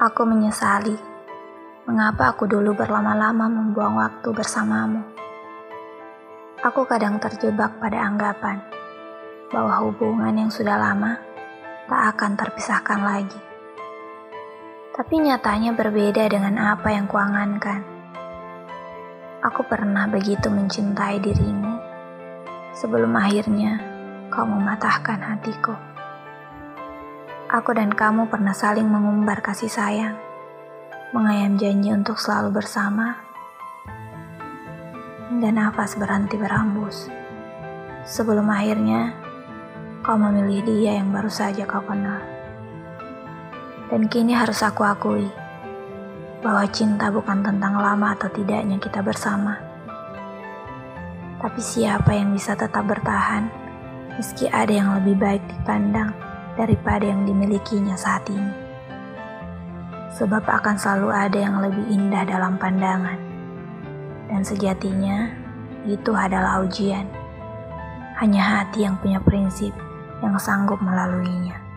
Aku menyesali mengapa aku dulu berlama-lama membuang waktu bersamamu. Aku kadang terjebak pada anggapan bahwa hubungan yang sudah lama tak akan terpisahkan lagi. Tapi nyatanya berbeda dengan apa yang kuangankan. Aku pernah begitu mencintai dirimu sebelum akhirnya kau mematahkan hatiku. Aku dan kamu pernah saling mengumbar kasih sayang, mengayam janji untuk selalu bersama, hingga nafas berhenti berhembus. Sebelum akhirnya kau memilih dia yang baru saja kau kenal. Dan kini harus aku akui bahwa cinta bukan tentang lama atau tidaknya kita bersama. Tapi siapa yang bisa tetap bertahan meski ada yang lebih baik dipandang daripada yang dimilikinya saat ini. Sebab akan selalu ada yang lebih indah dalam pandangan. Dan sejatinya, itu adalah ujian. Hanya hati yang punya prinsip yang sanggup melaluinya.